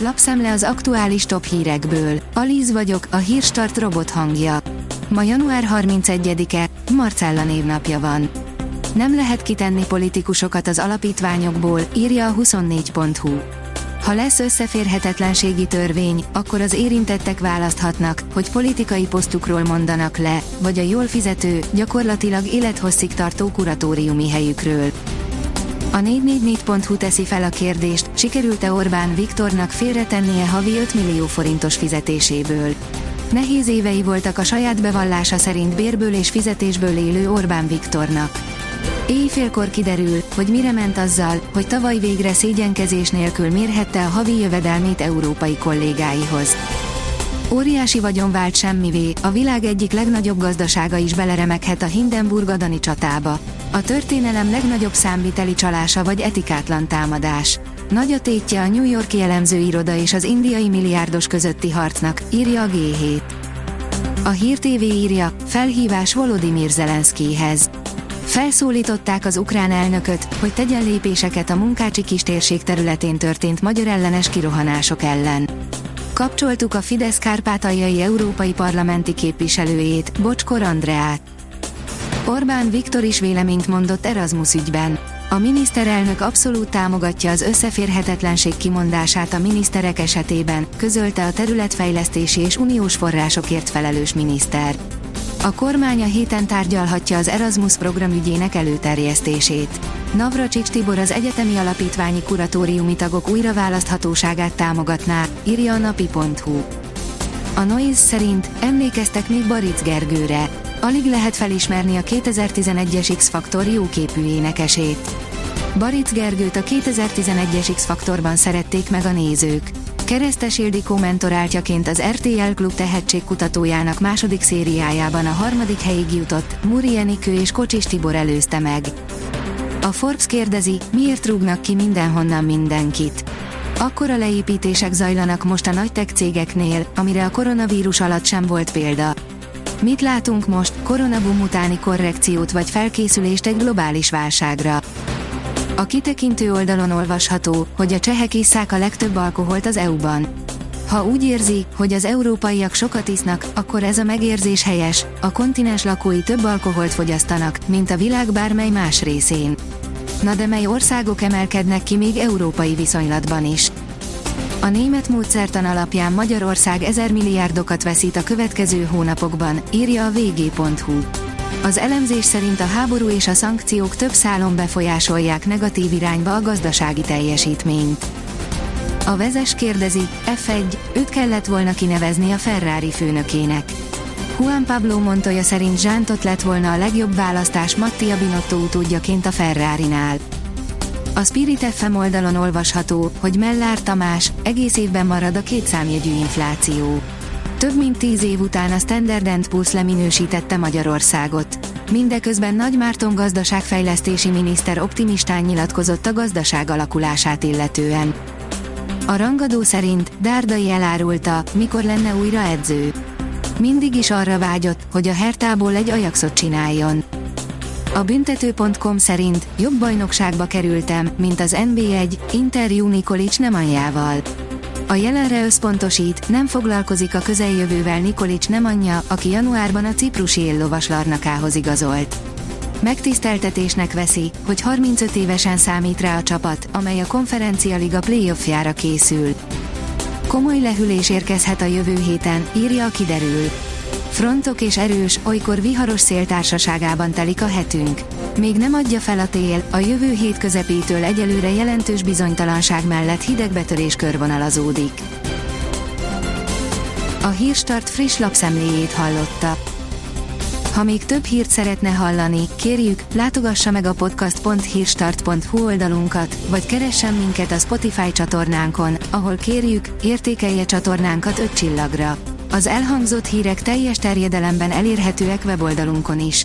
Lapszemle az aktuális top hírekből. Alíz vagyok, a hírstart robot hangja. Ma január 31-e, Marcella névnapja van. Nem lehet kitenni politikusokat az alapítványokból, írja a 24.hu. Ha lesz összeférhetetlenségi törvény, akkor az érintettek választhatnak, hogy politikai posztukról mondanak le, vagy a jól fizető, gyakorlatilag élethosszig tartó kuratóriumi helyükről. A 444.hu teszi fel a kérdést, sikerült-e Orbán Viktornak félretennie havi 5 millió forintos fizetéséből. Nehéz évei voltak a saját bevallása szerint bérből és fizetésből élő Orbán Viktornak. Éjfélkor kiderül, hogy mire ment azzal, hogy tavaly végre szégyenkezés nélkül mérhette a havi jövedelmét európai kollégáihoz. Óriási vagyon vált semmivé, a világ egyik legnagyobb gazdasága is beleremeghet a Hindenburg-Adani csatába. A történelem legnagyobb számviteli csalása vagy etikátlan támadás. Nagy a tétje a New Yorki elemzőiroda és az indiai milliárdos közötti harcnak, írja a G7. A Hír TV írja, felhívás Volodymyr Zelenszkijhez. Felszólították az ukrán elnököt, hogy tegyen lépéseket a munkácsi kistérség területén történt magyar ellenes kirohanások ellen. Kapcsoltuk a Fidesz kárpátaljai európai parlamenti képviselőjét, Bocskor Andreát. Orbán Viktor is véleményt mondott Erasmus ügyben. A miniszterelnök abszolút támogatja az összeférhetetlenség kimondását a miniszterek esetében, közölte a területfejlesztési és uniós forrásokért felelős miniszter. A kormány a héten tárgyalhatja az Erasmus program ügyének előterjesztését. Navracsics Tibor az egyetemi alapítványi kuratóriumi tagok újraválaszthatóságát támogatná, írja a napi.hu. A Noise szerint emlékeztek még Baric Gergőre. Alig lehet felismerni a 2011-es X-Faktor jóképű énekesét. Baric Gergőt a 2011-es X-Faktorban szerették meg a nézők. Keresztes Ildikó mentoráltjaként az RTL Klub tehetségkutatójának második szériájában a harmadik helyig jutott, Muri Enikő és Kocsis Tibor előzte meg. A Forbes kérdezi, miért rúgnak ki mindenhonnan mindenkit. Akkora leépítések zajlanak most a nagy tech cégeknél, amire a koronavírus alatt sem volt példa. Mit látunk most, koronabum utáni korrekciót vagy felkészülést egy globális válságra? A kitekintő oldalon olvasható, hogy a csehek isszák a legtöbb alkoholt az EU-ban. Ha úgy érzi, hogy az európaiak sokat isznak, akkor ez a megérzés helyes, a kontinens lakói több alkoholt fogyasztanak, mint a világ bármely más részén. Na de mely országok emelkednek ki még európai viszonylatban is? A német módszertan alapján Magyarország ezer milliárdokat veszít a következő hónapokban, írja a vg.hu. Az elemzés szerint a háború és a szankciók több szálon befolyásolják negatív irányba a gazdasági teljesítményt. A vezes kérdezi, F1, őt kellett volna kinevezni a Ferrari főnökének. Juan Pablo Montoya szerint Zsántot lett volna a legjobb választás Mattia Binotto utódjaként a Ferrari-nál. A Spirit FM oldalon olvasható, hogy Mellár Tamás egész évben marad a kétszámjegyű infláció. Több mint tíz év után a Standard Poor's leminősítette Magyarországot. Mindeközben Nagy Márton gazdaságfejlesztési miniszter optimistán nyilatkozott a gazdaság alakulását illetően. A rangadó szerint Dárdai elárulta, mikor lenne újra edző. Mindig is arra vágyott, hogy a Hertából egy Ajaxot csináljon. A büntető.com szerint jobb bajnokságba kerültem, mint az NB1, Inter Nikolic Nemanyjával. A jelenre összpontosít, nem foglalkozik a közeljövővel Nikolic nem anyja, aki januárban a ciprusi éllovas Larnakához igazolt. Megtiszteltetésnek veszi, hogy 35 évesen számít rá a csapat, amely a konferencia liga playoffjára készül. Komoly lehűlés érkezhet a jövő héten, írja a kiderül. Frontok és erős, olykor viharos széltársaságában telik a hetünk. Még nem adja fel a tél, a jövő hét közepétől egyelőre jelentős bizonytalanság mellett hidegbetörés körvonalazódik. A Hírstart friss lapszemléjét hallotta. Ha még több hírt szeretne hallani, kérjük, látogassa meg a podcast.hírstart.hu oldalunkat, vagy keressen minket a Spotify csatornánkon, ahol kérjük, értékelje csatornánkat 5 csillagra. Az elhangzott hírek teljes terjedelemben elérhetőek weboldalunkon is.